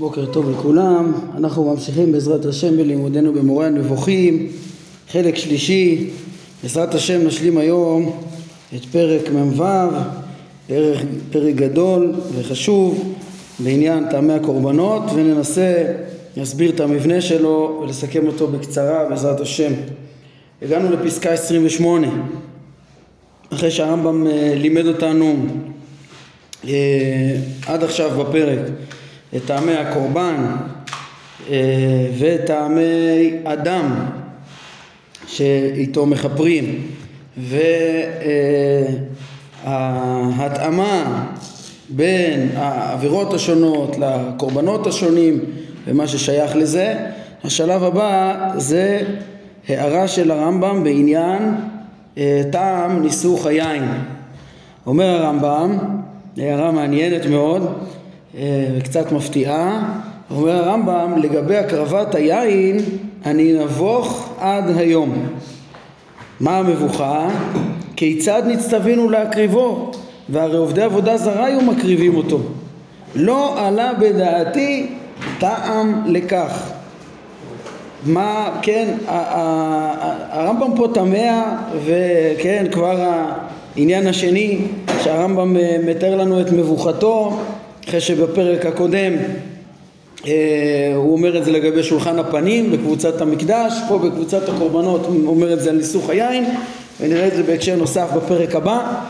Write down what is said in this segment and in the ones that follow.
בוקר טוב לכולם, אנחנו ממשיכים בעזרת השם בלימודנו במורה הנבוכים, חלק שלישי, בעזרת השם נשלים היום את פרק מ"ו, פרק, פרק גדול וחשוב בעניין טעמי הקורבנות וננסה להסביר את המבנה שלו ולסכם אותו בקצרה בעזרת השם. הגענו לפסקה 28 אחרי שהרמב"ם אה, לימד אותנו אה, עד עכשיו בפרק טעמי הקורבן אה, וטעמי אדם שאיתו מכפרים וההתאמה בין העבירות השונות לקורבנות השונים ומה ששייך לזה. השלב הבא זה הערה של הרמב"ם בעניין אה, טעם ניסוך היין. אומר הרמב"ם, הערה מעניינת מאוד אה, וקצת מפתיעה, אומר הרמב"ם לגבי הקרבת היין אני נבוך עד היום. מה המבוכה? כיצד נצטווינו להקריבו והרי עובדי עבודה זרה היו מקריבים אותו לא עלה בדעתי טעם לכך מה, כן, הרמב"ם פה תמה וכן כבר העניין השני שהרמב"ם אה, מתאר לנו את מבוכתו אחרי שבפרק הקודם אה, הוא אומר את זה לגבי שולחן הפנים בקבוצת המקדש, פה בקבוצת הקורבנות הוא אומר את זה על ניסוך היין ונראה את זה בהקשר נוסף בפרק הבא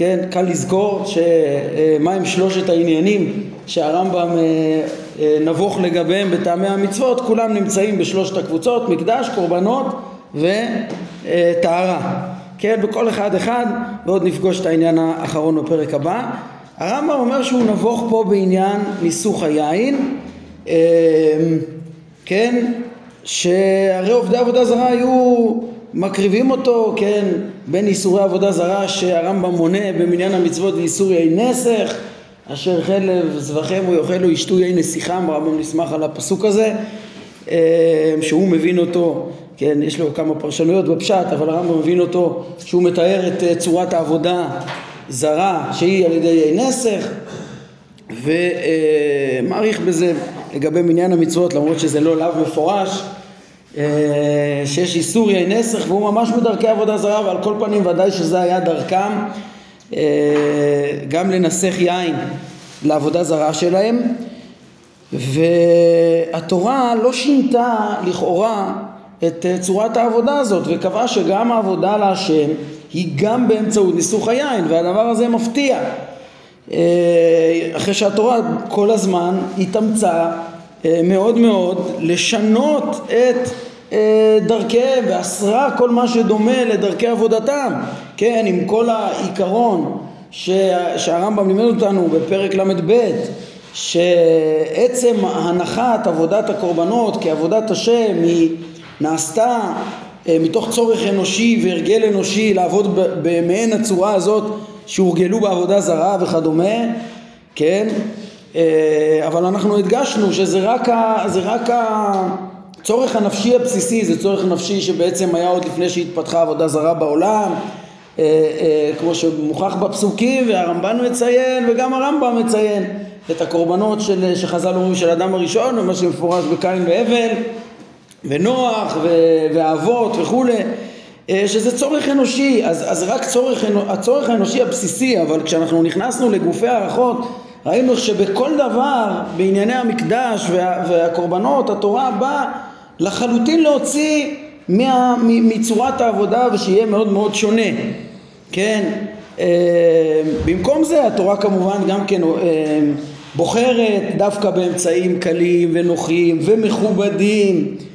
כן, קל לזכור שמהם שלושת העניינים שהרמב"ם אה, אה, נבוך לגביהם בטעמי המצוות, כולם נמצאים בשלושת הקבוצות, מקדש, קורבנות וטהרה. כן, בכל אחד אחד, ועוד נפגוש את העניין האחרון בפרק הבא. הרמב"ם אומר שהוא נבוך פה בעניין ניסוך היין, אה, כן, שהרי עובדי עבודה זרה היו מקריבים אותו, כן, בין איסורי עבודה זרה שהרמב"ם מונה במניין המצוות ואיסור יין נסך, אשר חלב זבחם הוא יאכל ישתו יין נסיכם, הרמב"ם נסמך על הפסוק הזה, אה, שהוא מבין אותו, כן, יש לו כמה פרשנויות בפשט, אבל הרמב"ם מבין אותו שהוא מתאר את אה, צורת העבודה זרה שהיא על ידי נסך ומעריך בזה לגבי מניין המצוות למרות שזה לא לאו מפורש אה, שיש איסור יין נסך והוא ממש בדרכי עבודה זרה ועל כל פנים ודאי שזה היה דרכם אה, גם לנסח יין לעבודה זרה שלהם. והתורה לא שינתה לכאורה את אה, צורת העבודה הזאת וקבעה שגם העבודה להשם היא גם באמצעות ניסוך היין והדבר הזה מפתיע. אחרי שהתורה כל הזמן התאמצה אה, מאוד מאוד לשנות את אה, דרכיהם ואסרה כל מה שדומה לדרכי עבודתם. כן עם כל העיקרון שהרמב"ם לימד אותנו בפרק ל"ב שעצם הנחת עבודת הקורבנות כעבודת השם היא נעשתה אה, מתוך צורך אנושי והרגל אנושי לעבוד במעין הצורה הזאת שהורגלו בעבודה זרה וכדומה כן? אה, אבל אנחנו הדגשנו שזה רק, ה, זה רק הצורך הנפשי הבסיסי, זה צורך נפשי שבעצם היה עוד לפני שהתפתחה עבודה זרה בעולם, אה, כמו שמוכח בפסוקים והרמב"ן מציין וגם הרמב"ם מציין את הקורבנות של, שחז"ל אומרים של אדם הראשון ומה שמפורש בקין והבל ונוח והאבות וכולי שזה צורך אנושי, אז, אז רק צורך, הצורך האנושי הבסיסי, אבל כשאנחנו נכנסנו לגופי הערכות ראינו שבכל דבר בענייני המקדש וה, והקורבנות התורה באה לחלוטין להוציא מה, מצורת העבודה ושיהיה מאוד מאוד שונה. כן? אה, במקום זה התורה כמובן גם כן אה, בוחרת דווקא באמצעים קלים ונוחים ומכובדים. אה,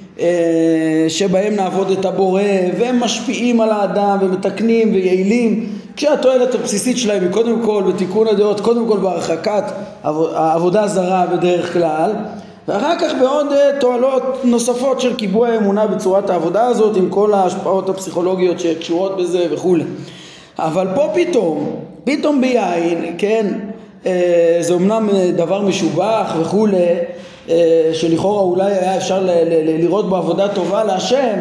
שבהם נעבוד את הבורא והם משפיעים על האדם ומתקנים ויעילים. כשהתועלת הבסיסית שלהם היא קודם כל בתיקון הדעות, קודם כל בהרחקת העבודה הזרה בדרך כלל ואחר כך בעוד אה, תועלות נוספות של קיבוע האמונה בצורת העבודה הזאת עם כל ההשפעות הפסיכולוגיות שקשורות בזה וכולי אבל פה פתאום, פתאום ביין, כן, אה, זה אמנם דבר משובח וכולי שלכאורה אולי היה אפשר לראות בעבודה טובה להשם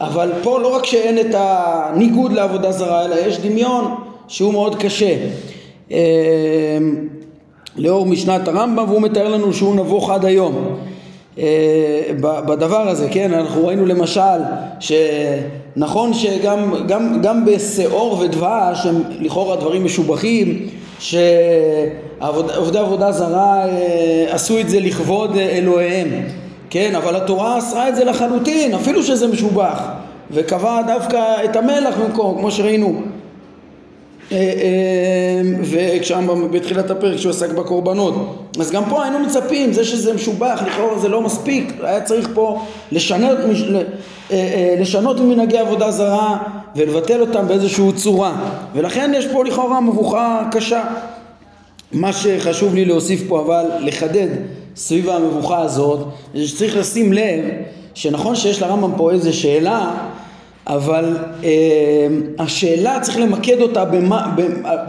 אבל פה לא רק שאין את הניגוד לעבודה זרה, אלא יש דמיון שהוא מאוד קשה. אמ, לאור משנת הרמב"ם והוא מתאר לנו שהוא נבוך עד היום אה, בדבר הזה, כן? אנחנו ראינו למשל שנכון שגם גם, גם בשאור ודבש הם לכאורה דברים משובחים שעובדי עבודה זרה אה, עשו את זה לכבוד אלוהיהם, כן? אבל התורה אסרה את זה לחלוטין, אפילו שזה משובח. וקבע דווקא את המלח במקום, כמו שראינו. אה, אה, וכשם בתחילת הפרק שהוא עסק בקורבנות. אז גם פה היינו מצפים זה שזה משובח לכאורה זה לא מספיק. היה צריך פה לשנות, אה, לשנות ממנהגי עבודה זרה ולבטל אותם באיזושהי צורה. ולכן יש פה לכאורה מבוכה קשה. מה שחשוב לי להוסיף פה אבל לחדד סביב המבוכה הזאת זה שצריך לשים לב שנכון שיש לרמב"ם פה איזה שאלה אבל אה, השאלה צריך למקד אותה במה,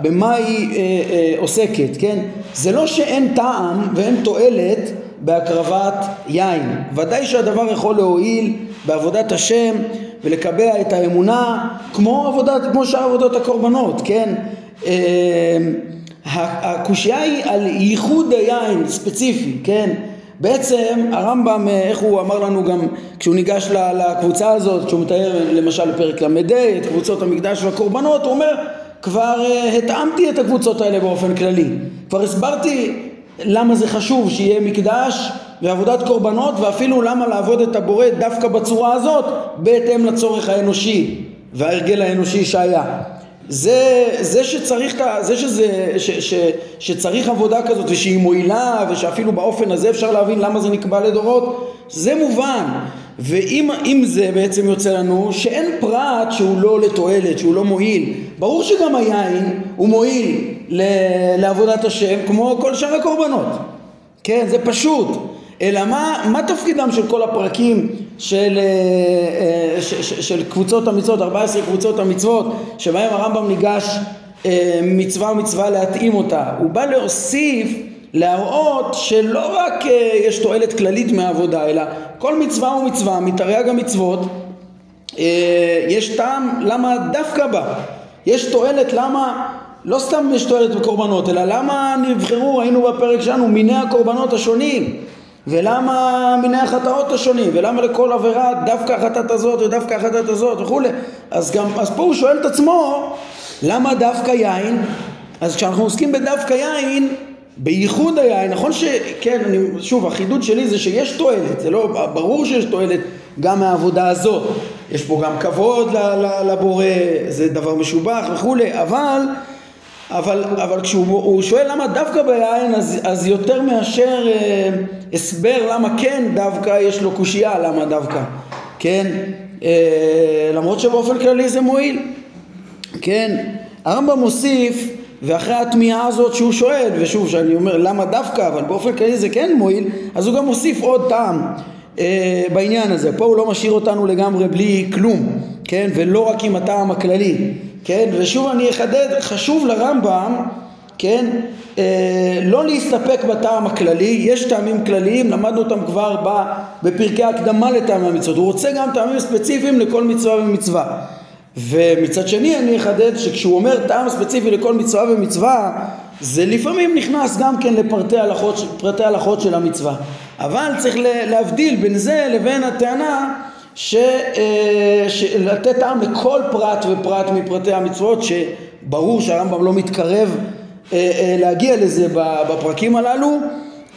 במה היא אה, אה, עוסקת, כן? זה לא שאין טעם ואין תועלת בהקרבת יין, ודאי שהדבר יכול להועיל בעבודת השם ולקבע את האמונה כמו, עבודת, כמו שאר עבודות הקורבנות, כן? אה, הקושייה היא על ייחוד היין ספציפי, כן? בעצם הרמב"ם, אה, איך הוא אמר לנו גם כשהוא ניגש לקבוצה הזאת, כשהוא מתאר למשל בפרק ל"ה את קבוצות המקדש והקורבנות, הוא אומר כבר אה, התאמתי את הקבוצות האלה באופן כללי, כבר הסברתי למה זה חשוב שיהיה מקדש ועבודת קורבנות ואפילו למה לעבוד את הבורא דווקא בצורה הזאת בהתאם לצורך האנושי וההרגל האנושי שהיה זה, זה שצריך, זה שזה, ש, ש, שצריך עבודה כזאת ושהיא מועילה ושאפילו באופן הזה אפשר להבין למה זה נקבע לדורות, זה מובן. ואם זה בעצם יוצא לנו שאין פרט שהוא לא לתועלת, שהוא לא מועיל. ברור שגם היין הוא מועיל לעבודת השם כמו כל שאר הקורבנות. כן, זה פשוט. אלא מה, מה תפקידם של כל הפרקים של, אה, אה, של קבוצות המצוות, 14 קבוצות המצוות, שבהם הרמב"ם ניגש אה, מצווה מצווה להתאים אותה. הוא בא להוסיף, להראות שלא רק יש תועלת כללית מהעבודה, אלא כל מצווה ומצווה, מתרי"ג המצוות, יש טעם למה דווקא בה. יש תועלת למה לא סתם יש תועלת בקורבנות, אלא למה נבחרו, ראינו בפרק שלנו, מיני הקורבנות השונים. ולמה מיני החטאות השונים, ולמה לכל עבירה דווקא החטאת הזאת ודווקא החטאת הזאת וכולי. אז גם, אז פה הוא שואל את עצמו, למה דווקא יין? אז כשאנחנו עוסקים בדווקא יין, בייחוד היין, נכון שכן, אני, שוב, החידוד שלי זה שיש תועלת, זה לא, ברור שיש תועלת גם מהעבודה הזאת, יש פה גם כבוד לבורא, זה דבר משובח וכולי, אבל אבל, אבל כשהוא שואל למה דווקא ביין אז, אז יותר מאשר אה, הסבר למה כן דווקא יש לו קושייה למה דווקא כן? אה, למרות שבאופן כללי זה מועיל כן? הרמב"ם מוסיף ואחרי התמיהה הזאת שהוא שואל ושוב שאני אומר למה דווקא אבל באופן כללי זה כן מועיל אז הוא גם מוסיף עוד טעם אה, בעניין הזה. פה הוא לא משאיר אותנו לגמרי בלי כלום כן? ולא רק עם הטעם הכללי כן? ושוב אני אחדד, חשוב לרמב"ם, כן? אה, לא להסתפק בטעם הכללי, יש טעמים כלליים, למדנו אותם כבר בפרקי הקדמה לטעמי המצוות, הוא רוצה גם טעמים ספציפיים לכל מצווה ומצווה. ומצד שני אני אחדד שכשהוא אומר טעם ספציפי לכל מצווה ומצווה זה לפעמים נכנס גם כן לפרטי הלכות, הלכות של המצווה אבל צריך להבדיל בין זה לבין הטענה ש, אה, לתת טעם לכל פרט ופרט מפרטי המצוות שברור שהרמב"ם לא מתקרב אה, אה, להגיע לזה בפרקים הללו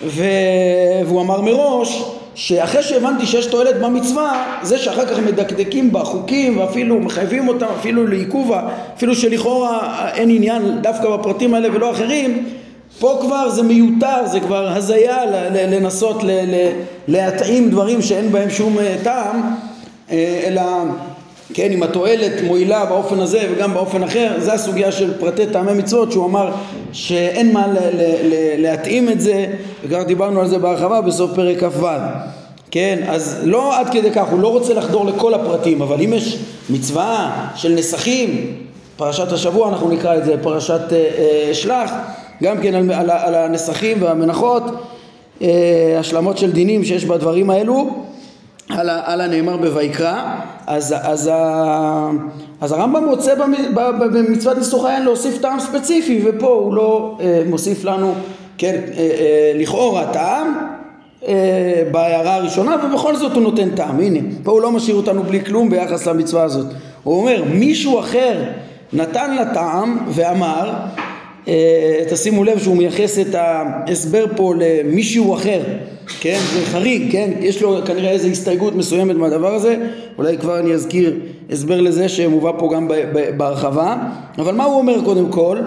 והוא אמר מראש שאחרי שהבנתי שיש תועלת במצווה זה שאחר כך מדקדקים בחוקים ואפילו מחייבים אותם אפילו לעיכובה אפילו שלכאורה אין עניין דווקא בפרטים האלה ולא אחרים פה כבר זה מיותר, זה כבר הזיה לנסות להתאים דברים שאין בהם שום אה, טעם, אה, אלא כן, אם התועלת מועילה באופן הזה וגם באופן אחר, זה הסוגיה של פרטי טעמי מצוות שהוא אמר שאין מה להתאים את זה, וכבר דיברנו על זה בהרחבה בסוף פרק כ"ו. כן, אז לא עד כדי כך, הוא לא רוצה לחדור לכל הפרטים, אבל אם יש מצווה של נסכים, פרשת השבוע אנחנו נקרא את זה, פרשת אה, אה, שלח, גם כן על, על, על הנסחים והמנחות, אה, השלמות של דינים שיש בדברים האלו, על, על הנאמר בויקרא, אז, אז, אז הרמב"ם רוצה במצוות ניסוך העין להוסיף טעם ספציפי, ופה הוא לא אה, מוסיף לנו כן, לכאורה טעם בהערה הראשונה ובכל זאת הוא נותן טעם, הנה, פה הוא לא משאיר אותנו בלי כלום ביחס למצווה הזאת, הוא אומר מישהו אחר נתן לה טעם ואמר אה, תשימו לב שהוא מייחס את ההסבר פה למישהו אחר, כן? זה חריג, כן? יש לו כנראה איזו הסתייגות מסוימת מהדבר הזה, אולי כבר אני אזכיר הסבר לזה שמובא פה גם בהרחבה, אבל מה הוא אומר קודם כל?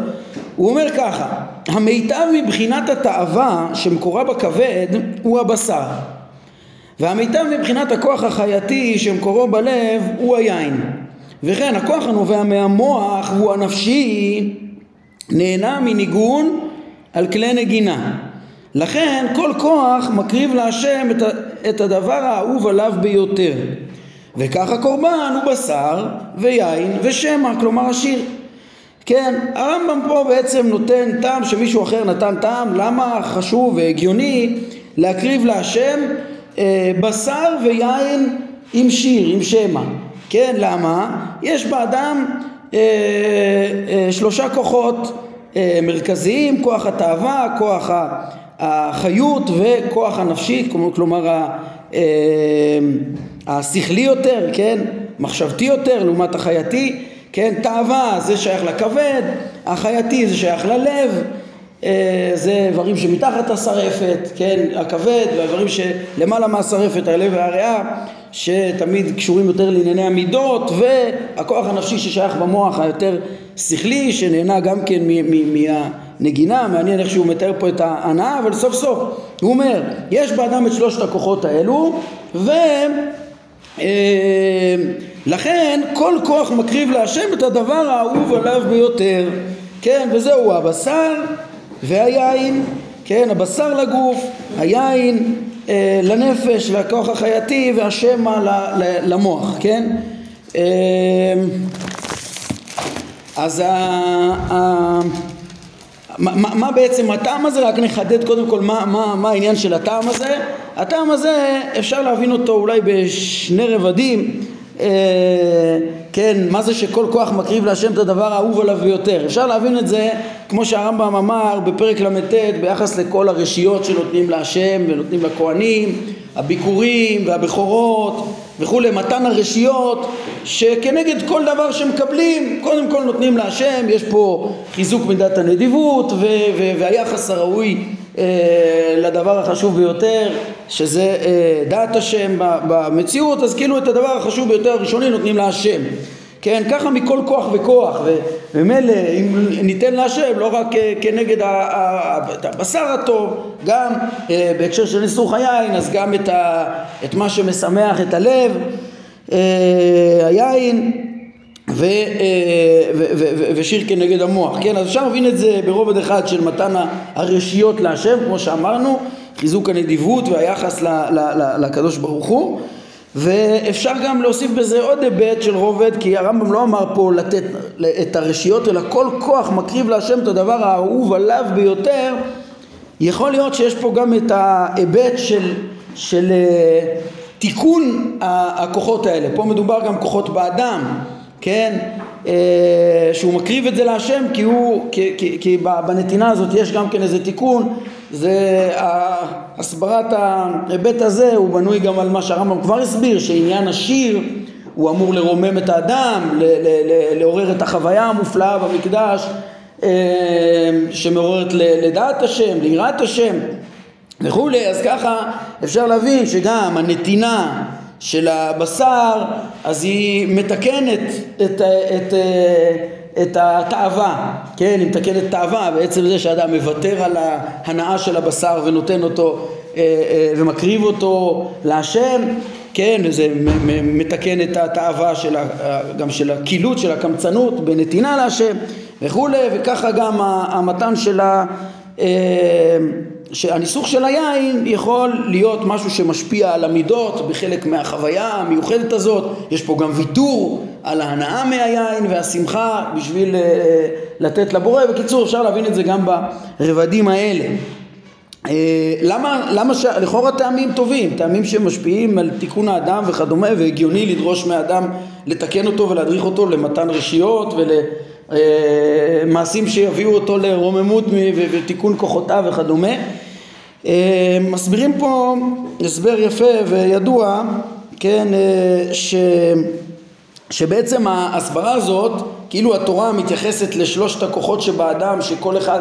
הוא אומר ככה, המיטב מבחינת התאווה שמקורה בכבד הוא הבשר והמיטב מבחינת הכוח החייתי שמקורו בלב הוא היין וכן הכוח הנובע מהמוח הוא הנפשי נהנה מניגון על כלי נגינה. לכן כל כוח מקריב להשם את, הדבר האהוב עליו ביותר. וכך הקורבן הוא בשר ויין ושמע, כלומר השיר. כן, הרמב"ם פה בעצם נותן טעם שמישהו אחר נתן טעם, למה חשוב והגיוני להקריב להשם אה, בשר ויין עם שיר, עם שמע. כן, למה? יש באדם שלושה כוחות אה, מרכזיים, כוח התאווה, כוח החיות וכוח הנפשי, כלומר השכלי יותר, כן, מחשבתי יותר לעומת החייתי, כן, תאווה זה שייך לכבד, החייתי זה שייך ללב, זה איברים שמתחת השרפת, כן, הכבד, והאיברים שלמעלה מהשרפת, הלב והריאה, שתמיד קשורים יותר לענייני המידות והכוח הנפשי ששייך במוח היותר שכלי שנהנה גם כן מהנגינה, מעניין איך שהוא מתאר פה את ההנאה, אבל סוף סוף הוא אומר, יש באדם את שלושת הכוחות האלו ולכן אה, כל כוח מקריב להשם את הדבר האהוב עליו ביותר, כן, וזהו הבשר והיין, כן, הבשר לגוף, היין לנפש, לכוח החייתי והשמע למוח, כן? אה, אז ה, ה, מה, מה בעצם הטעם הזה? רק נחדד קודם כל מה, מה, מה העניין של הטעם הזה. הטעם הזה אפשר להבין אותו אולי בשני רבדים. אה, כן, מה זה שכל כוח מקריב להשם את הדבר האהוב עליו ביותר. אפשר להבין את זה כמו שהרמב"ם אמר בפרק ל"ט ביחס לכל הרשיות שנותנים להשם ונותנים לכהנים, הביקורים והבכורות וכולי, מתן הרשיות שכנגד כל דבר שמקבלים קודם כל נותנים להשם, יש פה חיזוק מידת הנדיבות והיחס הראוי לדבר החשוב ביותר שזה אה, דעת השם במציאות אז כאילו את הדבר החשוב ביותר הראשוני נותנים להשם. כן ככה מכל כוח וכוח וממילא אם ניתן להשם לא רק אה, כנגד הבשר הטוב גם בהקשר של ניסוך היין אז גם את, את מה שמשמח את הלב היין ו, אה, ו, ו, ו, ושיר כנגד המוח, כן? אז אפשר להבין את זה ברובד אחד של מתן הרשיות להשם, כמו שאמרנו, חיזוק הנדיבות והיחס ל, ל, ל, לקדוש ברוך הוא, ואפשר גם להוסיף בזה עוד היבט של רובד, כי הרמב"ם לא אמר פה לתת את הרשיות, אלא כל כוח מקריב להשם את הדבר האהוב עליו ביותר, יכול להיות שיש פה גם את ההיבט של, של אה, תיקון הכוחות האלה, פה מדובר גם כוחות באדם כן, אה, שהוא מקריב את זה להשם כי הוא, כי, כי, כי בנתינה הזאת יש גם כן איזה תיקון, זה הסברת ההיבט הזה הוא בנוי גם על מה שהרמב"ם כבר הסביר, שעניין השיר הוא אמור לרומם את האדם, ל, ל, ל, לעורר את החוויה המופלאה במקדש אה, שמעוררת לדעת השם, ליראת השם וכולי, אז ככה אפשר להבין שגם הנתינה של הבשר, אז היא מתקנת את, את, את התאווה, כן, היא מתקנת תאווה בעצם זה שאדם מוותר על ההנאה של הבשר ונותן אותו אה, אה, ומקריב אותו להשם, כן, וזה מתקן את התאווה של, גם של הקילוט, של הקמצנות בנתינה להשם וכולי, וככה גם המתן של ה... אה, שהניסוך של היין יכול להיות משהו שמשפיע על המידות בחלק מהחוויה המיוחדת הזאת, יש פה גם ויתור על ההנאה מהיין והשמחה בשביל uh, לתת לבורא, בקיצור אפשר להבין את זה גם ברבדים האלה. Uh, למה, למה ש... לכאורה טעמים טובים, טעמים שמשפיעים על תיקון האדם וכדומה והגיוני לדרוש מהאדם לתקן אותו ולהדריך אותו למתן רשיות ול... מעשים שיביאו אותו לרוממות ותיקון כוחותיו וכדומה. מסבירים פה הסבר יפה וידוע, כן, ש... שבעצם ההסברה הזאת, כאילו התורה מתייחסת לשלושת הכוחות שבאדם, שכל אחד,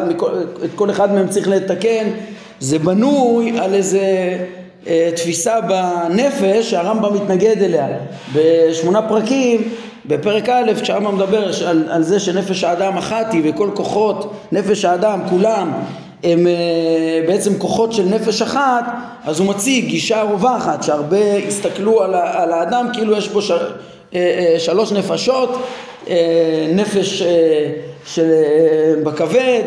את כל אחד מהם צריך לתקן, זה בנוי על איזה אה, תפיסה בנפש שהרמב"ם מתנגד אליה. בשמונה פרקים, בפרק א', כשהרמב"ם מדבר על, על זה שנפש האדם אחת היא וכל כוחות נפש האדם, כולם, הם אה, בעצם כוחות של נפש אחת, אז הוא מציג גישה רווחת, שהרבה הסתכלו על, על האדם כאילו יש בו ש... אה, אה, שלוש נפשות, נפש של, בכבד,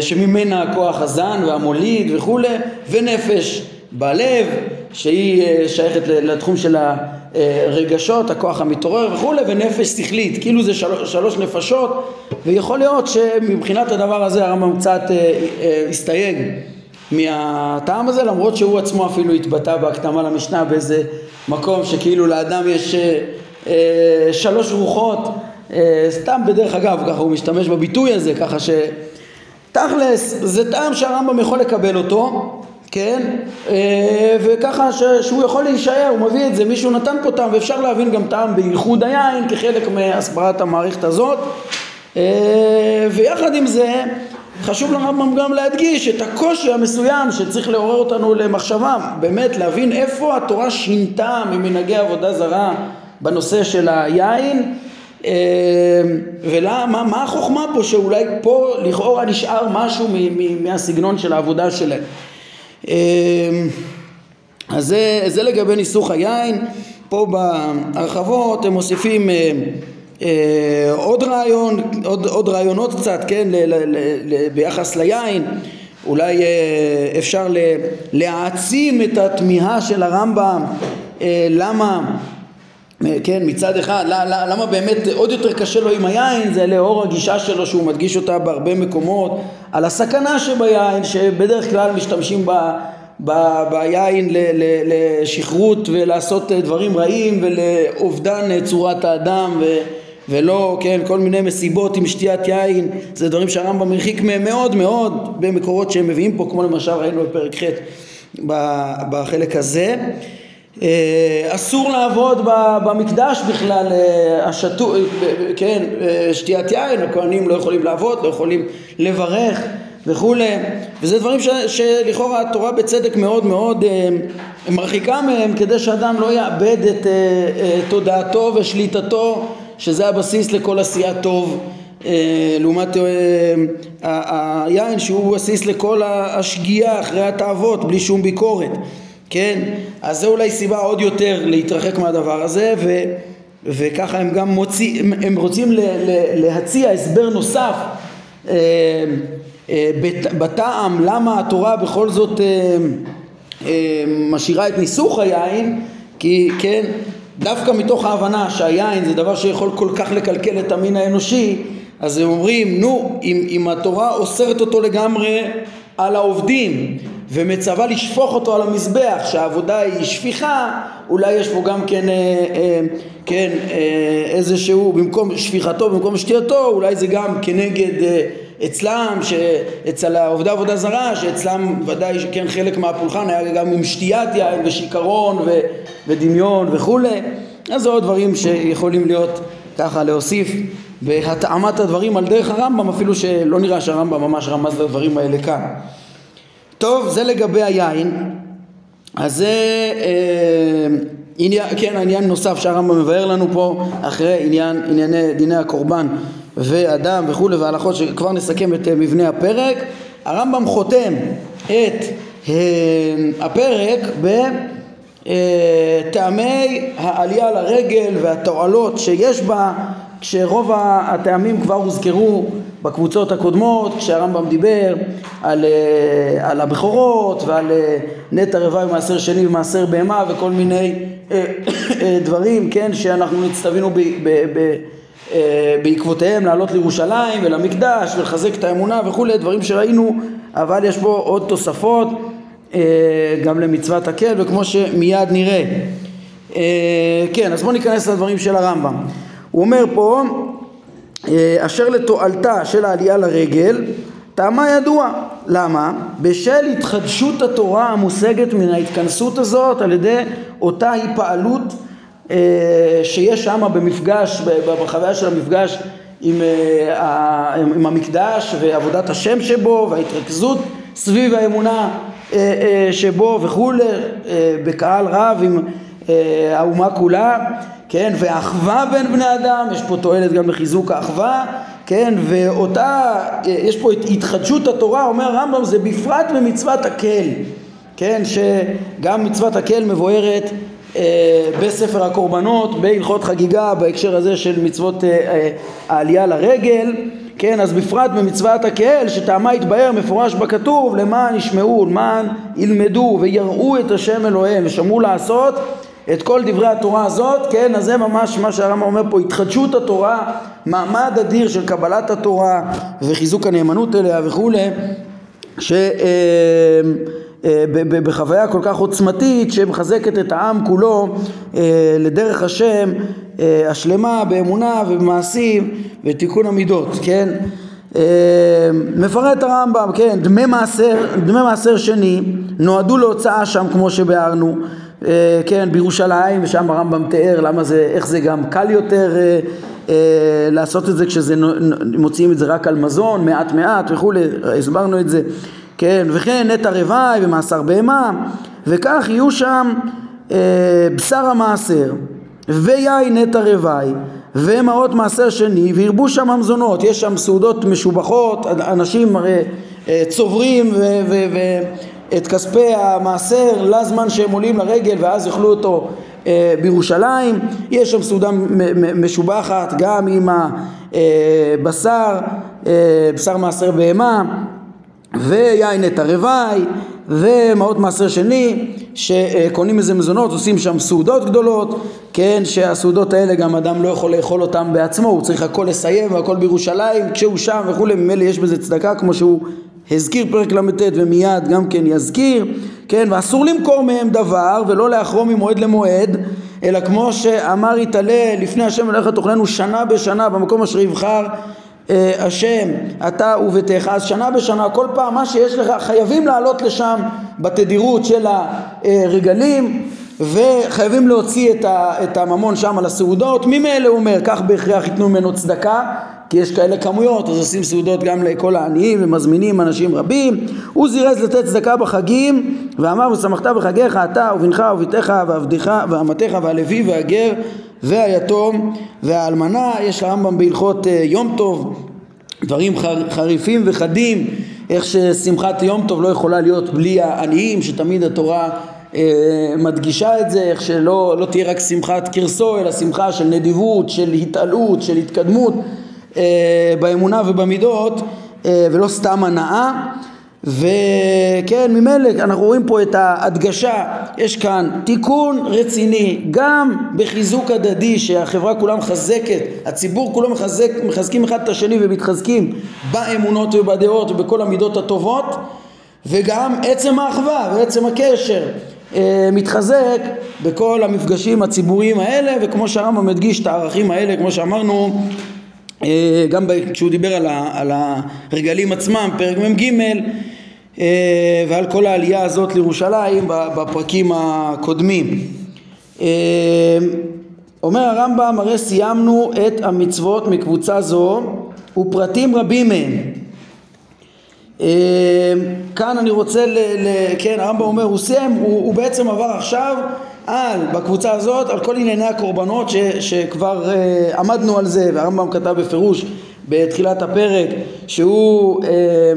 שממנה הכוח הזן והמוליד וכולי, ונפש בלב, שהיא שייכת לתחום של הרגשות, הכוח המתעורר וכולי, ונפש שכלית, כאילו זה שלוש, שלוש נפשות, ויכול להיות שמבחינת הדבר הזה הרמב"ם קצת הסתייג מהטעם הזה, למרות שהוא עצמו אפילו התבטא בהקדמה למשנה באיזה מקום שכאילו לאדם יש אה, אה, שלוש רוחות, אה, סתם בדרך אגב, ככה הוא משתמש בביטוי הזה, ככה שתכלס זה טעם שהרמב"ם יכול לקבל אותו, כן, אה, וככה ש, שהוא יכול להישאר, הוא מביא את זה, מישהו נתן פה טעם, ואפשר להבין גם טעם בייחוד היין כחלק מהסברת המערכת הזאת, אה, ויחד עם זה חשוב לרמב"ם גם להדגיש את הקושי המסוים שצריך לעורר אותנו למחשבה, באמת להבין איפה התורה שינתה ממנהגי עבודה זרה בנושא של היין אה, ולמה, מה החוכמה פה שאולי פה לכאורה נשאר משהו מהסגנון של העבודה שלהם. אה, אז זה, זה לגבי ניסוך היין, פה בהרחבות הם מוסיפים אה, אה, עוד רעיון, עוד, עוד רעיונות קצת, כן, ל, ל, ל, ביחס ליין, אולי אה, אפשר להעצים את התמיהה של הרמב"ם, למה, כן, מצד אחד, למה באמת עוד יותר קשה לו עם היין, זה לאור הגישה שלו שהוא מדגיש אותה בהרבה מקומות, על הסכנה שביין, שבדרך כלל משתמשים בה ב, ביין ל, ל, לשכרות ולעשות דברים רעים ולאובדן צורת האדם ו, ולא, כן, כל מיני מסיבות עם שתיית יין, זה דברים שהרמב"ם הרחיק מהם מאוד מאוד במקורות שהם מביאים פה, כמו למשל ראינו בפרק ח' בחלק הזה. אה, אסור לעבוד במקדש בכלל, אה, השטו, כן, אה, שתיית יין, הכהנים לא יכולים לעבוד, לא יכולים לברך וכולי, וזה דברים שלכאורה התורה בצדק מאוד מאוד מרחיקה מהם כדי שאדם לא יאבד את תודעתו ושליטתו שזה הבסיס לכל עשייה טוב לעומת היין שהוא בסיס לכל השגיאה אחרי התאוות בלי שום ביקורת כן אז זה אולי סיבה עוד יותר להתרחק מהדבר הזה ו, וככה הם גם מוצאים הם רוצים ל, ל, להציע הסבר נוסף אה, בטעם למה התורה בכל זאת משאירה את ניסוך היין כי כן דווקא מתוך ההבנה שהיין זה דבר שיכול כל כך לקלקל את המין האנושי, אז הם אומרים, נו, אם, אם התורה אוסרת אותו לגמרי על העובדים ומצווה לשפוך אותו על המזבח, שהעבודה היא שפיכה, אולי יש פה גם כן, אה, אה, כן אה, איזשהו, במקום שפיכתו, במקום שתייתו, אולי זה גם כנגד אה, אצלם, אצל העובדי עבודה זרה, שאצלם ודאי כן חלק מהפולחן היה גם עם שתיית יין ושיכרון ו, ודמיון וכולי, אז זה עוד דברים שיכולים להיות ככה להוסיף בהתאמת הדברים על דרך הרמב"ם, אפילו שלא נראה שהרמב"ם ממש רמז לדברים האלה כאן. טוב, זה לגבי היין. אז זה אה, עניין, כן, עניין נוסף שהרמב"ם מבאר לנו פה אחרי עניין, ענייני דיני הקורבן ואדם וכולי והלכות שכבר נסכם את אה, מבנה הפרק הרמב"ם חותם את אה, הפרק בטעמי אה, העלייה לרגל והתועלות שיש בה כשרוב הטעמים כבר הוזכרו בקבוצות הקודמות כשהרמב"ם דיבר על, על הבכורות ועל נטע רבע ומעשר שני ומעשר בהמה וכל מיני דברים כן שאנחנו נצטווינו ב, אה, בעקבותיהם לעלות לירושלים ולמקדש ולחזק את האמונה וכולי, דברים שראינו, אבל יש פה עוד תוספות אה, גם למצוות הקל וכמו שמיד נראה. אה, כן, אז בואו ניכנס לדברים של הרמב"ם. הוא אומר פה אה, אשר לתועלתה של העלייה לרגל טעמה ידוע. למה? בשל התחדשות התורה המושגת מן ההתכנסות הזאת על ידי אותה היפעלות אה, שיש שם במפגש, בחוויה של המפגש עם, אה, עם המקדש ועבודת השם שבו וההתרכזות סביב האמונה שבו וכולי בקהל רב עם האומה כולה כן, ואחווה בין בני אדם, יש פה תועלת גם בחיזוק האחווה, כן, ואותה, יש פה את התחדשות התורה, אומר הרמב"ם, זה בפרט במצוות הקל, כן, שגם מצוות הקל מבוארת אה, בספר הקורבנות, בהלכות חגיגה, בהקשר הזה של מצוות אה, אה, העלייה לרגל, כן, אז בפרט במצוות הקהל שטעמה יתבהר מפורש בכתוב למען ישמעו, למען ילמדו ויראו את השם אלוהיהם ושמעו לעשות את כל דברי התורה הזאת, כן, אז זה ממש מה שהרמב"ם אומר פה, התחדשות התורה, מעמד אדיר של קבלת התורה וחיזוק הנאמנות אליה וכולי, שבחוויה כל כך עוצמתית שמחזקת את העם כולו אה, לדרך השם אה, השלמה באמונה ובמעשים ותיקון המידות, כן? אה, מפרט הרמב"ם, כן, דמי מעשר, דמי מעשר שני נועדו להוצאה שם כמו שביארנו אה, כן, בירושלים, ושם הרמב"ם תיאר למה זה, איך זה גם קל יותר אה, אה, לעשות את זה כשזה, מוציאים את זה רק על מזון, מעט מעט וכולי, הסברנו את זה, כן, וכן נטע רוואי ומאסר בהמה, וכך יהיו שם בשר המעשר, ויין נטע רוואי, ומעות מעשר שני, וירבו שם המזונות, יש שם סעודות משובחות, אנשים הרי צוברים ו... ו-, ו- את כספי המעשר לזמן שהם עולים לרגל ואז יאכלו אותו אה, בירושלים. יש שם סעודה משובחת גם עם הבשר, אה, בשר מעשר בהמה ויין את הרוואי ומעות מעשר שני שקונים איזה מזונות, עושים שם סעודות גדולות, כן, שהסעודות האלה גם אדם לא יכול לאכול אותם בעצמו, הוא צריך הכל לסיים והכל בירושלים, כשהוא שם וכולי, ממילא יש בזה צדקה כמו שהוא הזכיר פרק ל"ט ומיד גם כן יזכיר, כן, ואסור למכור מהם דבר ולא לאחרום ממועד למועד, אלא כמו שאמר יתעלה לפני השם ולך תאכלנו שנה בשנה במקום אשר יבחר אה, השם אתה וביתך, אז שנה בשנה כל פעם מה שיש לך חייבים לעלות לשם בתדירות של הרגלים וחייבים להוציא את הממון שם על הסעודות. ממילא הוא אומר כך בהכרח ייתנו ממנו צדקה כי יש כאלה כמויות, אז עושים סעודות גם לכל העניים ומזמינים אנשים רבים. הוא זירז לתת צדקה בחגים, ואמר ושמחת בחגיך אתה ובנך ובתך ועבדך ואמתך והלוי והגר והיתום והאלמנה. יש לרמב"ם בהלכות אה, יום טוב דברים חריפים וחדים, איך ששמחת יום טוב לא יכולה להיות בלי העניים, שתמיד התורה אה, מדגישה את זה, איך שלא לא תהיה רק שמחת קרסו, אלא שמחה של נדיבות, של התעלות, של התקדמות. אה, באמונה ובמידות אה, ולא סתם הנאה. וכן ממילא אנחנו רואים פה את ההדגשה. יש כאן תיקון רציני גם בחיזוק הדדי שהחברה כולה מחזקת הציבור כולו מחזק, מחזקים אחד את השני ומתחזקים באמונות ובדעות ובכל המידות הטובות. וגם עצם האחווה ועצם הקשר אה, מתחזק בכל המפגשים הציבוריים האלה וכמו שהרמב"ם מדגיש את הערכים האלה כמו שאמרנו גם כשהוא דיבר על, ה, על הרגלים עצמם, פרק מ"ג אה, ועל כל העלייה הזאת לירושלים בפרקים הקודמים. אה, אומר הרמב"ם, הרי סיימנו את המצוות מקבוצה זו ופרטים רבים מהם. כאן אני רוצה, ל, ל, כן, הרמב"ם אומר, הוא סיים, הוא, הוא בעצם עבר עכשיו על, בקבוצה הזאת, על כל ענייני הקורבנות ש, שכבר uh, עמדנו על זה, והרמב"ם כתב בפירוש בתחילת הפרק שהוא uh,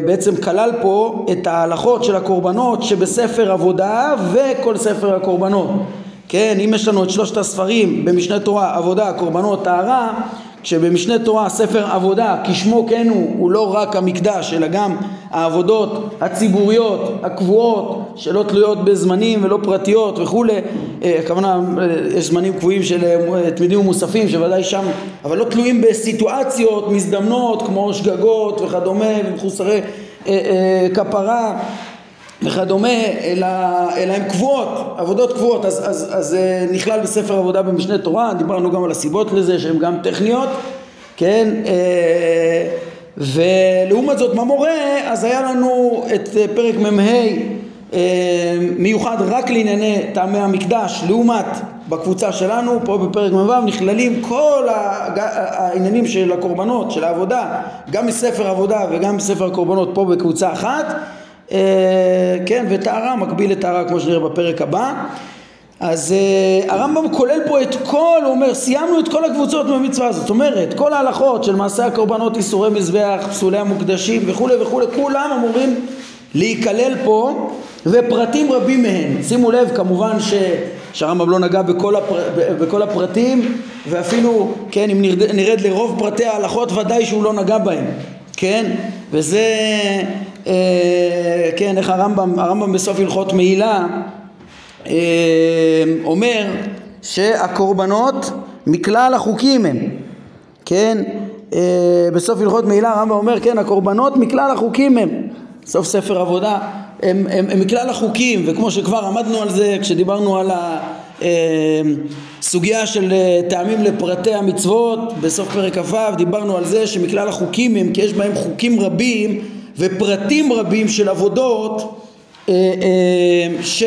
בעצם כלל פה את ההלכות של הקורבנות שבספר עבודה וכל ספר הקורבנות. כן, אם יש לנו את שלושת הספרים במשנה תורה, עבודה, קורבנות, טהרה, שבמשנה תורה ספר עבודה כשמו כן הוא, הוא לא רק המקדש אלא גם העבודות הציבוריות הקבועות שלא תלויות בזמנים ולא פרטיות וכולי. אה, הכוונה אה, יש זמנים קבועים של אה, תמידים ומוספים שוודאי שם אבל לא תלויים בסיטואציות מזדמנות כמו שגגות וכדומה ומחוסרי כפרה וכדומה, אלא, אלא הן קבועות, עבודות קבועות, אז, אז, אז נכלל בספר עבודה במשנה תורה, דיברנו גם על הסיבות לזה שהן גם טכניות, כן, אה, ולעומת זאת במורה אז היה לנו את פרק מ"ה מיוחד רק לענייני טעמי המקדש לעומת בקבוצה שלנו פה בפרק מ"ו נכללים כל העניינים של הקורבנות של העבודה גם מספר עבודה וגם מספר הקורבנות פה בקבוצה אחת כן וטהרה מקביל לטהרה כמו שנראה בפרק הבא. אז uh, הרמב"ם כולל פה את כל, הוא אומר, סיימנו את כל הקבוצות במצווה הזאת, זאת אומרת, כל ההלכות של מעשה הקורבנות, איסורי מזבח, פסולי המוקדשים וכולי וכולי, כולם אמורים להיכלל פה, ופרטים רבים מהם. שימו לב, כמובן ש... שהרמב"ם לא נגע בכל, הפר... בכל הפרטים, ואפילו, כן, אם נרד, נרד לרוב פרטי ההלכות, ודאי שהוא לא נגע בהם, כן? וזה, אה, כן, איך הרמב"ם, הרמב"ם בסוף הלכות מעילה אמ, אומר שהקורבנות מכלל החוקים הם, כן? אה, בסוף הלכות מעילה הרמב"ם אומר, כן, הקורבנות מכלל החוקים הם, סוף ספר עבודה, הם, הם, הם מכלל החוקים, וכמו שכבר עמדנו על זה כשדיברנו על הסוגיה אמ, של אה, טעמים לפרטי המצוות, בסוף פרק כ"ו דיברנו על זה שמכלל החוקים הם, כי יש בהם חוקים רבים ופרטים רבים של עבודות אה, ש...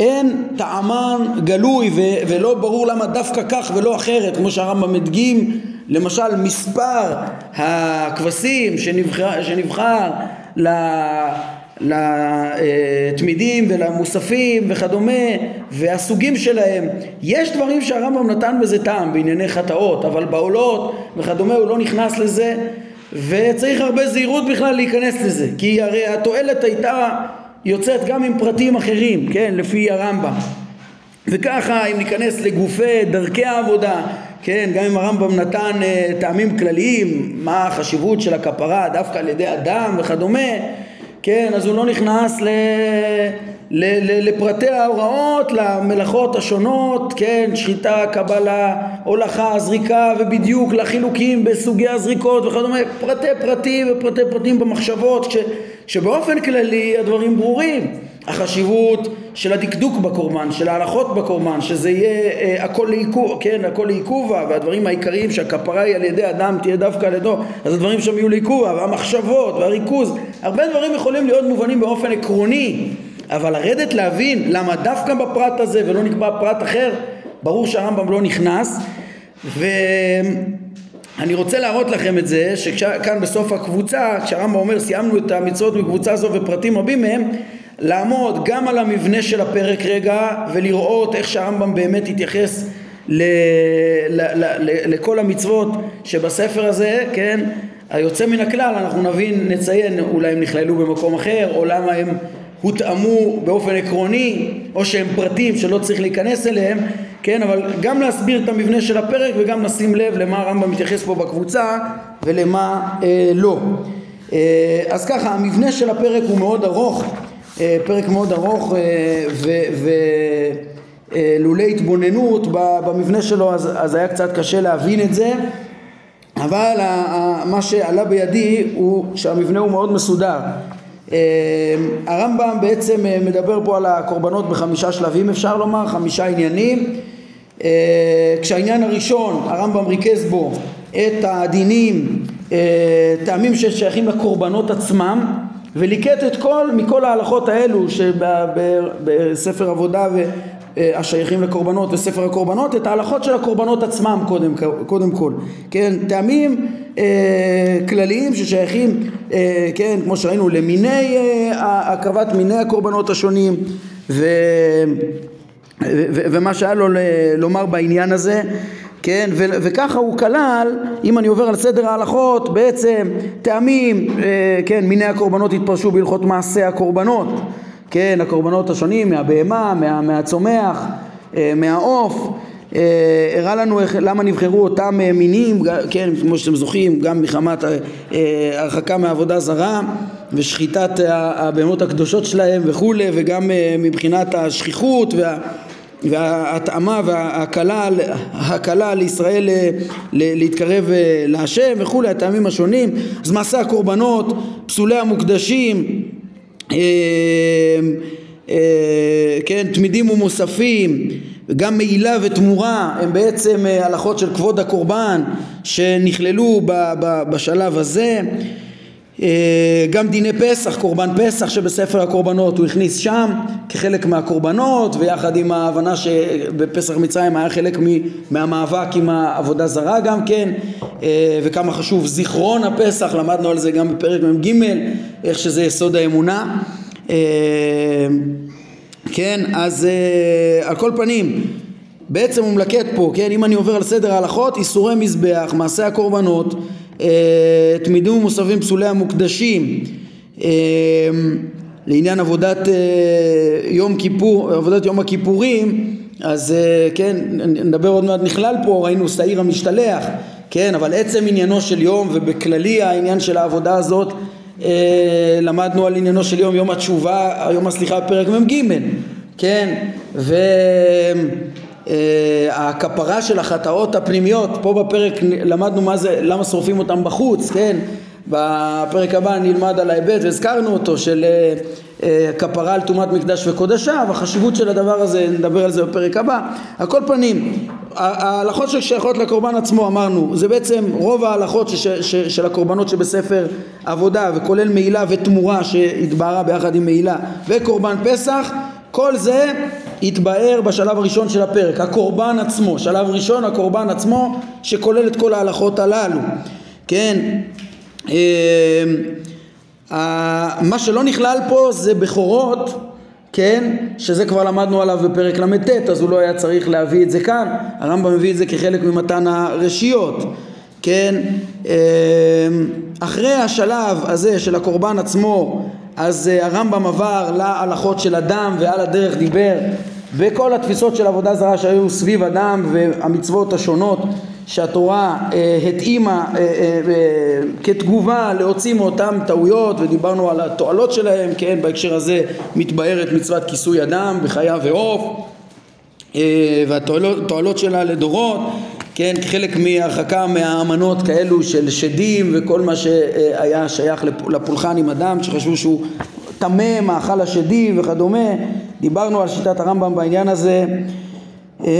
אין טעמן גלוי ולא ברור למה דווקא כך ולא אחרת כמו שהרמב"ם מדגים למשל מספר הכבשים שנבחר, שנבחר לתמידים ולמוספים וכדומה והסוגים שלהם יש דברים שהרמב"ם נתן בזה טעם בענייני חטאות אבל בעולות וכדומה הוא לא נכנס לזה וצריך הרבה זהירות בכלל להיכנס לזה כי הרי התועלת הייתה יוצאת גם עם פרטים אחרים, כן, לפי הרמב"ם. וככה אם ניכנס לגופי דרכי העבודה, כן, גם אם הרמב"ם נתן uh, טעמים כלליים, מה החשיבות של הכפרה דווקא על ידי אדם וכדומה, כן, אז הוא לא נכנס ל... ל, ל, לפרטי ההוראות, למלאכות השונות, כן, שחיטה, קבלה, הולכה, זריקה ובדיוק לחילוקים בסוגי הזריקות וכדומה, פרטי פרטים ופרטי פרטים במחשבות, ש, שבאופן כללי הדברים ברורים. החשיבות של הדקדוק בקורבן, של ההלכות בקורבן, שזה יהיה אה, הכל לעיכוב, כן, הכל לעיכובה, והדברים העיקריים שהכפרה היא על ידי אדם תהיה דווקא על ידו, אז הדברים שם יהיו לעיכובה, והמחשבות והריכוז, הרבה דברים יכולים להיות מובנים באופן עקרוני, אבל לרדת להבין למה דווקא בפרט הזה ולא נקבע פרט אחר, ברור שהרמב"ם לא נכנס, ואני רוצה להראות לכם את זה, שכאן בסוף הקבוצה, כשהרמב"ם אומר סיימנו את המצוות בקבוצה הזו ופרטים רבים מהם, לעמוד גם על המבנה של הפרק רגע ולראות איך שהרמב"ם באמת התייחס ל, ל, ל, ל, לכל המצוות שבספר הזה, כן, היוצא מן הכלל אנחנו נבין, נציין אולי הם נכללו במקום אחר או למה הם הותאמו באופן עקרוני או שהם פרטים שלא צריך להיכנס אליהם כן? אבל גם להסביר את המבנה של הפרק וגם לשים לב למה הרמב"ם מתייחס פה בקבוצה ולמה אה, לא. אה, אז ככה המבנה של הפרק הוא מאוד ארוך פרק מאוד ארוך אה, ולולא אה, התבוננות במבנה שלו אז, אז היה קצת קשה להבין את זה. אבל מה שעלה בידי הוא שהמבנה הוא מאוד מסודר. הרמב"ם בעצם מדבר פה על הקורבנות בחמישה שלבים אפשר לומר, חמישה עניינים. כשהעניין הראשון הרמב"ם ריכז בו את הדינים, טעמים ששייכים לקורבנות עצמם וליקט את כל, מכל ההלכות האלו שבספר עבודה והשייכים לקורבנות וספר הקורבנות, את ההלכות של הקורבנות עצמם קודם, קודם כל, כן, טעמים אה, כלליים ששייכים, אה, כן, כמו שראינו, למיני, אה, הקרבת מיני הקורבנות השונים ו, ו, ו, ומה שהיה לו לומר בעניין הזה כן, ו- וככה הוא כלל, אם אני עובר על סדר ההלכות, בעצם טעמים, אה, כן, מיני הקורבנות התפרשו בהלכות מעשה הקורבנות, כן, הקורבנות השונים, מהבהמה, מה, מהצומח, אה, מהעוף, אה, הראה לנו איך, למה נבחרו אותם אה, מינים, כן, כמו שאתם זוכרים, גם מחמת אה, הרחקה מעבודה זרה ושחיטת הבהמות הקדושות שלהם וכולי, וגם אה, מבחינת השכיחות וה... וההתאמה וההקלה לישראל להתקרב אה, להשם וכולי, הטעמים השונים, אז מעשה הקורבנות, פסולי המוקדשים, אה, אה, כן, תמידים ומוספים וגם מעילה ותמורה הם בעצם אה, הלכות של כבוד הקורבן שנכללו בשלב הזה. אה, גם דיני פסח, קורבן פסח שבספר הקורבנות הוא הכניס שם כחלק מהקורבנות ויחד עם ההבנה שבפסח מצרים היה חלק מהמאבק עם העבודה זרה גם כן אה, וכמה חשוב זיכרון הפסח, למדנו על זה גם בפרק מ"ג איך שזה יסוד האמונה. אה, כן, אז על כל פנים בעצם הוא מלקט פה, כן, אם אני עובר על סדר ההלכות, איסורי מזבח, מעשה הקורבנות תמידים ומוספים פסולי המוקדשים אה, לעניין עבודת אה, יום כיפור, עבודת יום הכיפורים אז אה, כן, נדבר עוד מעט נכלל פה, ראינו שעיר המשתלח, כן, אבל עצם עניינו של יום ובכללי העניין של העבודה הזאת למדנו על עניינו של יום, יום התשובה, יום הסליחה בפרק מ"ג, כן, ו... אה, הכפרה של החטאות הפנימיות, פה בפרק למדנו מה זה, למה שורפים אותם בחוץ, כן? בפרק הבא נלמד על ההיבט והזכרנו אותו של אה, אה, כפרה על טומאת מקדש וקודשה והחשיבות של הדבר הזה נדבר על זה בפרק הבא. על כל פנים ההלכות ששייכות לקורבן עצמו אמרנו זה בעצם רוב ההלכות של הקורבנות שבספר עבודה וכולל מעילה ותמורה שהתבהרה ביחד עם מעילה וקורבן פסח כל זה התבאר בשלב הראשון של הפרק, הקורבן עצמו, שלב ראשון הקורבן עצמו שכולל את כל ההלכות הללו, כן, אמ, מה שלא נכלל פה זה בכורות, כן, שזה כבר למדנו עליו בפרק ל"ט אז הוא לא היה צריך להביא את זה כאן, הרמב"ם מביא את זה כחלק ממתן הרשיות, כן, אמ, אחרי השלב הזה של הקורבן עצמו אז uh, הרמב"ם עבר להלכות של אדם ועל הדרך דיבר וכל התפיסות של עבודה זרה שהיו סביב אדם והמצוות השונות שהתורה uh, התאימה uh, uh, uh, כתגובה להוציא מאותם טעויות ודיברנו על התועלות שלהם, כן, בהקשר הזה מתבהרת מצוות כיסוי אדם בחיה ועוף uh, והתועלות שלה לדורות כן, כחלק מהרחקה מהאמנות כאלו של שדים וכל מה שהיה שייך לפולחן עם אדם שחשבו שהוא טמא, מאכל השדים וכדומה, דיברנו על שיטת הרמב"ם בעניין הזה. אה,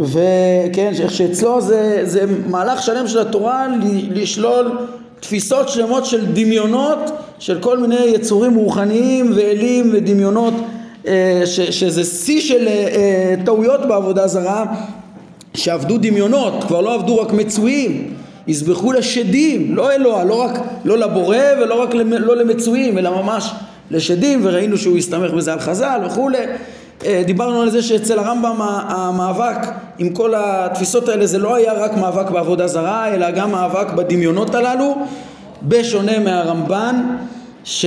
וכן, איך שאצלו זה, זה מהלך שלם של התורה לשלול תפיסות שלמות של דמיונות של כל מיני יצורים רוחניים ואלים ודמיונות אה, ש, שזה שיא של אה, טעויות בעבודה זרה שעבדו דמיונות, כבר לא עבדו רק מצויים, יזבחו לשדים, לא אלוה, לא רק, לא לבורא ולא רק לא למצויים, אלא ממש לשדים, וראינו שהוא הסתמך בזה על חז"ל וכולי. אה, דיברנו על זה שאצל הרמב"ם המאבק עם כל התפיסות האלה זה לא היה רק מאבק בעבודה זרה, אלא גם מאבק בדמיונות הללו, בשונה מהרמב"ן, ש...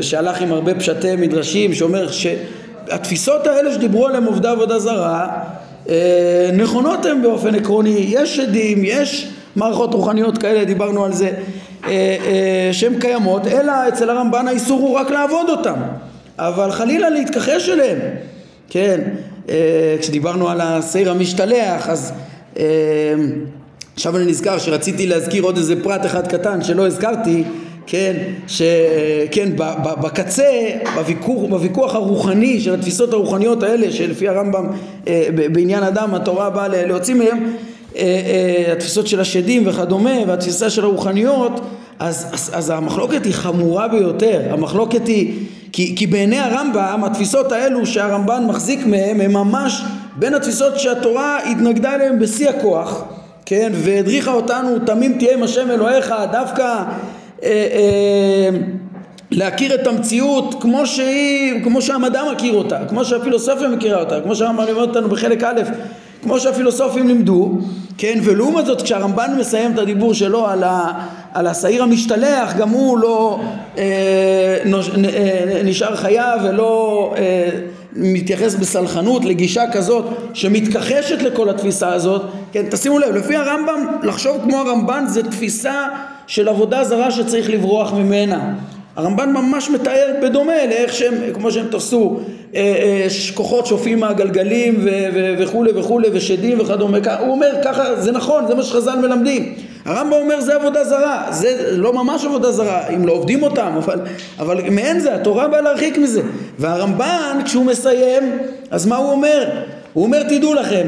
שהלך עם הרבה פשטי מדרשים, שאומר שהתפיסות האלה שדיברו עליהם עובדי עבודה זרה אה, נכונות הן באופן עקרוני, יש שדים, יש מערכות רוחניות כאלה, דיברנו על זה, אה, אה, שהן קיימות, אלא אצל הרמב"ן האיסור הוא רק לעבוד אותם, אבל חלילה להתכחש אליהם, כן, כשדיברנו על השעיר המשתלח, אז עכשיו אני נזכר שרציתי להזכיר עוד איזה פרט אחד קטן שלא הזכרתי כן, שכן, בקצה, בוויכוח, בוויכוח הרוחני של התפיסות הרוחניות האלה שלפי הרמב"ם אה, בעניין אדם התורה באה להוציא מהם אה, אה, התפיסות של השדים וכדומה והתפיסה של הרוחניות אז, אז, אז המחלוקת היא חמורה ביותר. המחלוקת היא כי, כי בעיני הרמב"ם התפיסות האלו שהרמב"ן מחזיק מהם הם ממש בין התפיסות שהתורה התנגדה אליהם בשיא הכוח כן והדריכה אותנו תמים תהיה עם השם אלוהיך דווקא אה, אה, להכיר את המציאות כמו שהיא, כמו שהמדע מכיר אותה, כמו שהפילוסופיה מכירה אותה, כמו שהרמב"ם לימד אותנו בחלק א', כמו שהפילוסופים לימדו, כן, ולעומת זאת כשהרמב"ן מסיים את הדיבור שלו על, ה, על השעיר המשתלח, גם הוא לא אה, נוש, אה, נשאר חייב ולא אה, מתייחס בסלחנות לגישה כזאת שמתכחשת לכל התפיסה הזאת, כן, תשימו לב, לפי הרמב"ם לחשוב כמו הרמב"ן זה תפיסה של עבודה זרה שצריך לברוח ממנה. הרמב"ן ממש מתאר בדומה לאיך שהם, כמו שהם תפסו אה, אה, כוחות שופעים מהגלגלים וכולי וכולי ושדים וכדומה, הוא אומר ככה זה נכון, זה מה שחז"ל מלמדים, הרמב"ם אומר זה עבודה זרה, זה לא ממש עבודה זרה, אם לא עובדים אותם, אבל, אבל מעין זה, התורה באה להרחיק מזה. והרמב"ן כשהוא מסיים, אז מה הוא אומר? הוא אומר תדעו לכם,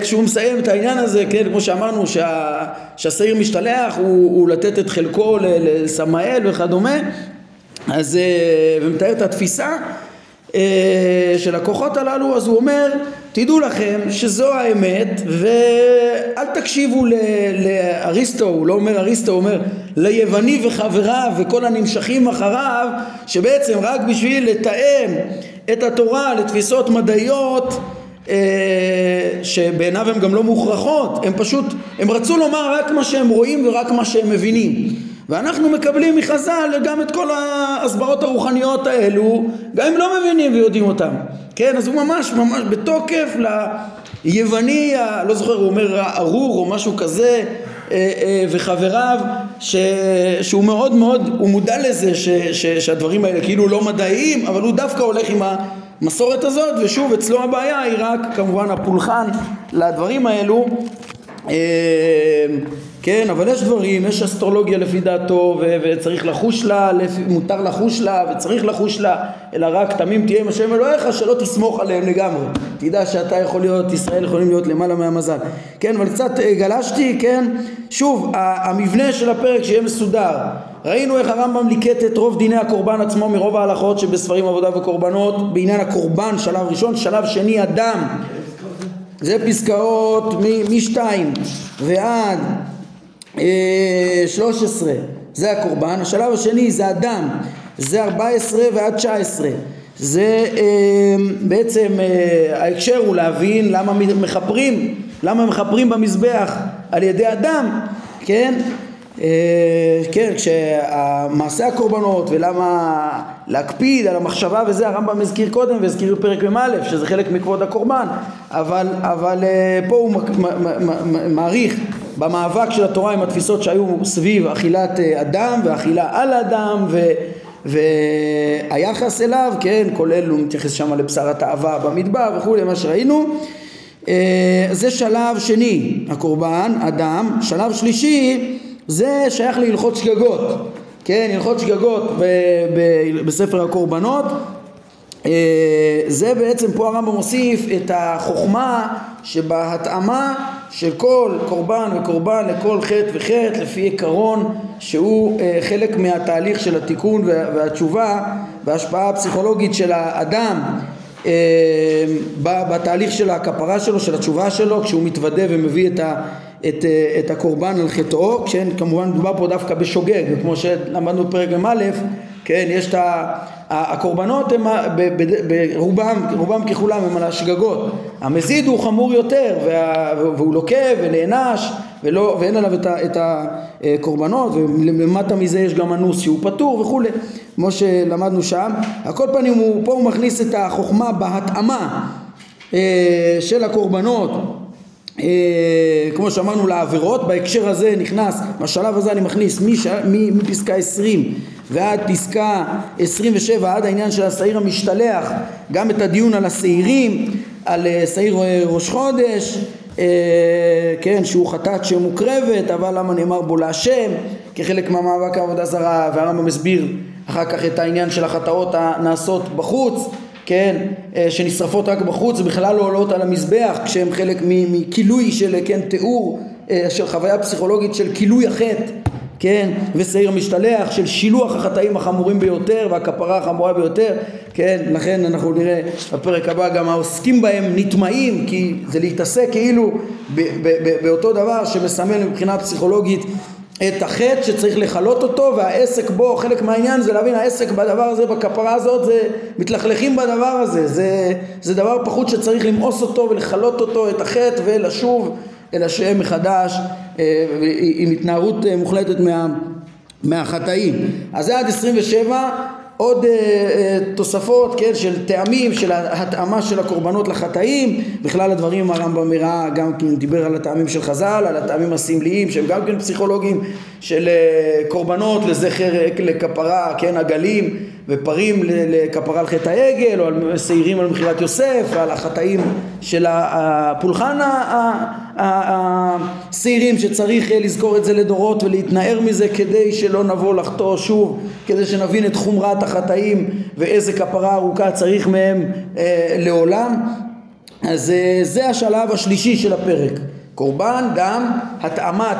כשהוא מסיים את העניין הזה, כן, כמו שאמרנו שה, שהשעיר משתלח הוא, הוא לתת את חלקו לסמאל וכדומה, אז, אה, ומתאר את התפיסה אה, של הכוחות הללו, אז הוא אומר, תדעו לכם שזו האמת ואל תקשיבו לאריסטו, הוא לא אומר אריסטו, הוא אומר ליווני וחבריו וכל הנמשכים אחריו, שבעצם רק בשביל לתאם את התורה לתפיסות מדעיות אה, שבעיניו הן גם לא מוכרחות, הם פשוט, הם רצו לומר רק מה שהם רואים ורק מה שהם מבינים. ואנחנו מקבלים מחז"ל גם את כל ההסברות הרוחניות האלו, גם אם לא מבינים ויודעים אותם. כן, אז הוא ממש ממש בתוקף ליווני, לא זוכר, הוא אומר ארור או משהו כזה, אה, אה, וחבריו, ש, שהוא מאוד מאוד, הוא מודע לזה ש, ש, שהדברים האלה כאילו לא מדעיים, אבל הוא דווקא הולך עם המסורת הזאת, ושוב, אצלו הבעיה היא רק כמובן הפולחן לדברים האלו. כן, אבל יש דברים, יש אסטרולוגיה לפי דעתו ו- וצריך לחוש לה, מותר לחוש לה וצריך לחוש לה, אלא רק תמים תהיה עם השם אלוהיך שלא תסמוך עליהם לגמרי. תדע שאתה יכול להיות, ישראל יכולים להיות למעלה מהמזל. כן, אבל קצת אה, גלשתי, כן, שוב, המבנה של הפרק שיהיה מסודר. ראינו איך הרמב"ם ליקט את רוב דיני הקורבן עצמו מרוב ההלכות שבספרים עבודה וקורבנות בעניין הקורבן שלב ראשון, שלב שני אדם זה פסקאות משתיים ועד אה, שלוש עשרה זה הקורבן, השלב השני זה אדם, זה ארבע עשרה ועד תשע עשרה. זה אה, בעצם אה, ההקשר הוא להבין למה מכפרים, למה מכפרים במזבח על ידי אדם, כן? כן, כשמעשה הקורבנות ולמה להקפיד על המחשבה וזה הרמב"ם הזכיר קודם והזכיר בפרק מ"א שזה חלק מכבוד הקורבן. אבל, אבל פה הוא מעריך במאבק של התורה עם התפיסות שהיו סביב אכילת אה, אדם ואכילה על אדם ו... והיחס אליו, כן, כולל הוא מתייחס שם לבשר התאווה במדבר וכולי, מה שראינו. אה, זה שלב שני, הקורבן, אדם. שלב שלישי, זה שייך להלכות שגגות, כן, הלכות שגגות ב- ב- בספר הקורבנות. אה, זה בעצם פה הרמב"ם מוסיף את החוכמה שבהתאמה של כל קורבן וקורבן לכל חטא וחטא לפי עיקרון שהוא אה, חלק מהתהליך של התיקון והתשובה וההשפעה הפסיכולוגית של האדם אה, בתהליך של הכפרה שלו, של התשובה שלו, כשהוא מתוודה ומביא את, ה, את, אה, את הקורבן על חטאו, כשכמובן מדובר פה דווקא בשוגג, וכמו שלמדנו בפרק מ"א, כן, יש את ה... הקורבנות הם ברובם, רובם ככולם הם על השגגות. המזיד הוא חמור יותר והוא לוקה ונענש ולא, ואין עליו את, את הקורבנות ולמטה מזה יש גם אנוס שהוא פטור וכולי כמו שלמדנו שם. על כל פנים הוא, פה הוא מכניס את החוכמה בהתאמה אה, של הקורבנות כמו שאמרנו לעבירות בהקשר הזה נכנס בשלב הזה אני מכניס מפסקה עשרים ועד פסקה 27 עד העניין של השעיר המשתלח גם את הדיון על השעירים על אה, שעיר אה, ראש חודש כן שהוא חטאת שמוקרבת אבל למה נאמר בו להשם? כחלק מהמאבק העבודה זרה והרמב"ם מסביר אחר כך את העניין של החטאות הנעשות בחוץ כן, אה, שנשרפות רק בחוץ ובכלל לא עולות על המזבח כשהם חלק מכילוי של, כן, תיאור אה, של חוויה פסיכולוגית של כילוי החטא, כן, ושעיר משתלח, של שילוח החטאים החמורים ביותר והכפרה החמורה ביותר, כן, לכן אנחנו נראה בפרק הבא גם העוסקים בהם נטמעים כי זה להתעסק כאילו באותו דבר שמסמל מבחינה פסיכולוגית את החטא שצריך לכלות אותו והעסק בו, חלק מהעניין זה להבין העסק בדבר הזה, בכפרה הזאת, זה מתלכלכים בדבר הזה, זה, זה דבר פחות שצריך למאוס אותו ולכלות אותו, את החטא ולשוב אל השם מחדש אה, עם התנערות אה, מוחלטת מה, מהחטאים. אז זה עד 27 עוד uh, uh, תוספות, כן, של טעמים, של התאמה של הקורבנות לחטאים, בכלל הדברים הרמב"ם הראה, גם כן דיבר על הטעמים של חז"ל, על הטעמים הסמליים שהם גם כן פסיכולוגיים, של uh, קורבנות לזכר, לכפרה, כן, עגלים ופרים לכפרה על חטא העגל, או על שעירים על מכירת יוסף, על החטאים של הפולחן השעירים שצריך לזכור את זה לדורות ולהתנער מזה כדי שלא נבוא לחטוא שוב, כדי שנבין את חומרת החטאים ואיזה כפרה ארוכה צריך מהם אה, לעולם. אז אה, זה השלב השלישי של הפרק. קורבן, דם, התאמת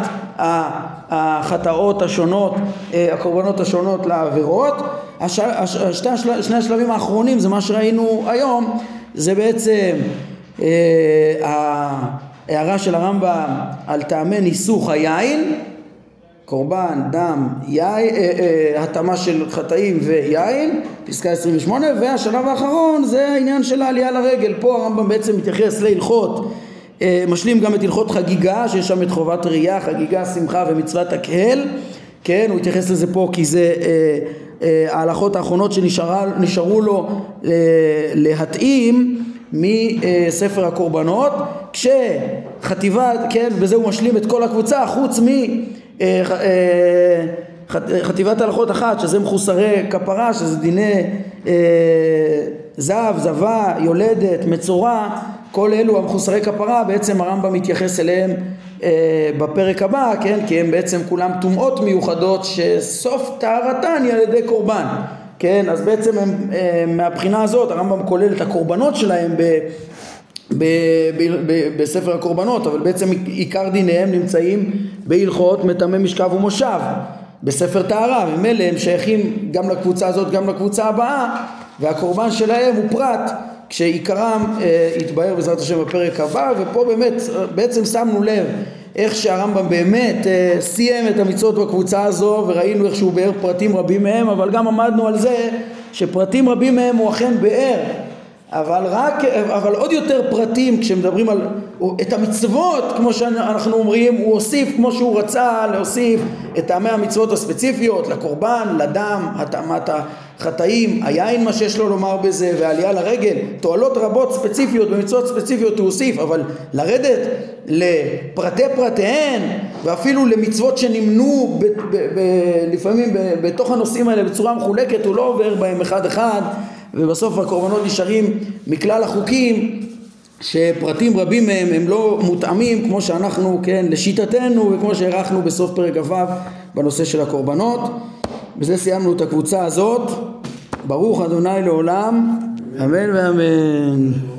החטאות השונות, אה, הקורבנות השונות לעבירות. הש, הש, שתי השל, שני השלבים האחרונים זה מה שראינו היום, זה בעצם אה, ההערה של הרמב"ם על טעמי ניסוך היין, קורבן, דם, יין, אה, אה, התאמה של חטאים ויין, פסקה 28, והשלב האחרון זה העניין של העלייה לרגל. פה הרמב"ם בעצם מתייחס להלכות אה, משלים גם את הלכות חגיגה, שיש שם את חובת ראייה, חגיגה, שמחה ומצוות הקהל, כן, הוא התייחס לזה פה כי זה אה, אה, ההלכות האחרונות שנשארו לו אה, להתאים מספר הקורבנות, כשחטיבה, כן, בזה הוא משלים את כל הקבוצה, חוץ מ... אה, אה, חטיבת הלכות אחת, שזה מחוסרי כפרה, שזה דיני אה, זב, זבה, יולדת, מצורע, כל אלו המחוסרי כפרה בעצם הרמב"ם מתייחס אליהם אה, בפרק הבא, כן? כי הם בעצם כולם טומאות מיוחדות שסוף טהרתן היא על ידי קורבן, כן? אז בעצם הם, אה, מהבחינה הזאת הרמב"ם כולל את הקורבנות שלהם ב... ב, ב, ב, בספר הקורבנות, אבל בעצם עיקר דיניהם נמצאים בהלכות מטמא משכב ומושב בספר טהרה, ממילא הם שייכים גם לקבוצה הזאת גם לקבוצה הבאה והקורבן שלהם הוא פרט כשעיקרם אה, יתבהר בעזרת השם בפרק הבא ופה באמת בעצם שמנו לב איך שהרמב"ם באמת אה, סיים את המצוות בקבוצה הזו וראינו איך שהוא באר פרטים רבים מהם אבל גם עמדנו על זה שפרטים רבים מהם הוא אכן באר אבל רק, אבל עוד יותר פרטים כשמדברים על את המצוות כמו שאנחנו אומרים הוא הוסיף כמו שהוא רצה להוסיף את טעמי המצוות הספציפיות לקורבן, לדם, התאמת החטאים, היין מה שיש לו לומר בזה והעלייה לרגל תועלות רבות ספציפיות במצוות ספציפיות הוא הוסיף אבל לרדת לפרטי פרטיהן ואפילו למצוות שנמנו ב, ב, ב, לפעמים ב, בתוך הנושאים האלה בצורה מחולקת הוא לא עובר בהם אחד אחד ובסוף הקורבנות נשארים מכלל החוקים שפרטים רבים מהם הם לא מותאמים כמו שאנחנו, כן, לשיטתנו וכמו שהערכנו בסוף פרק כ"ו בנושא של הקורבנות. בזה סיימנו את הקבוצה הזאת. ברוך אדוני לעולם, אמן ואמן.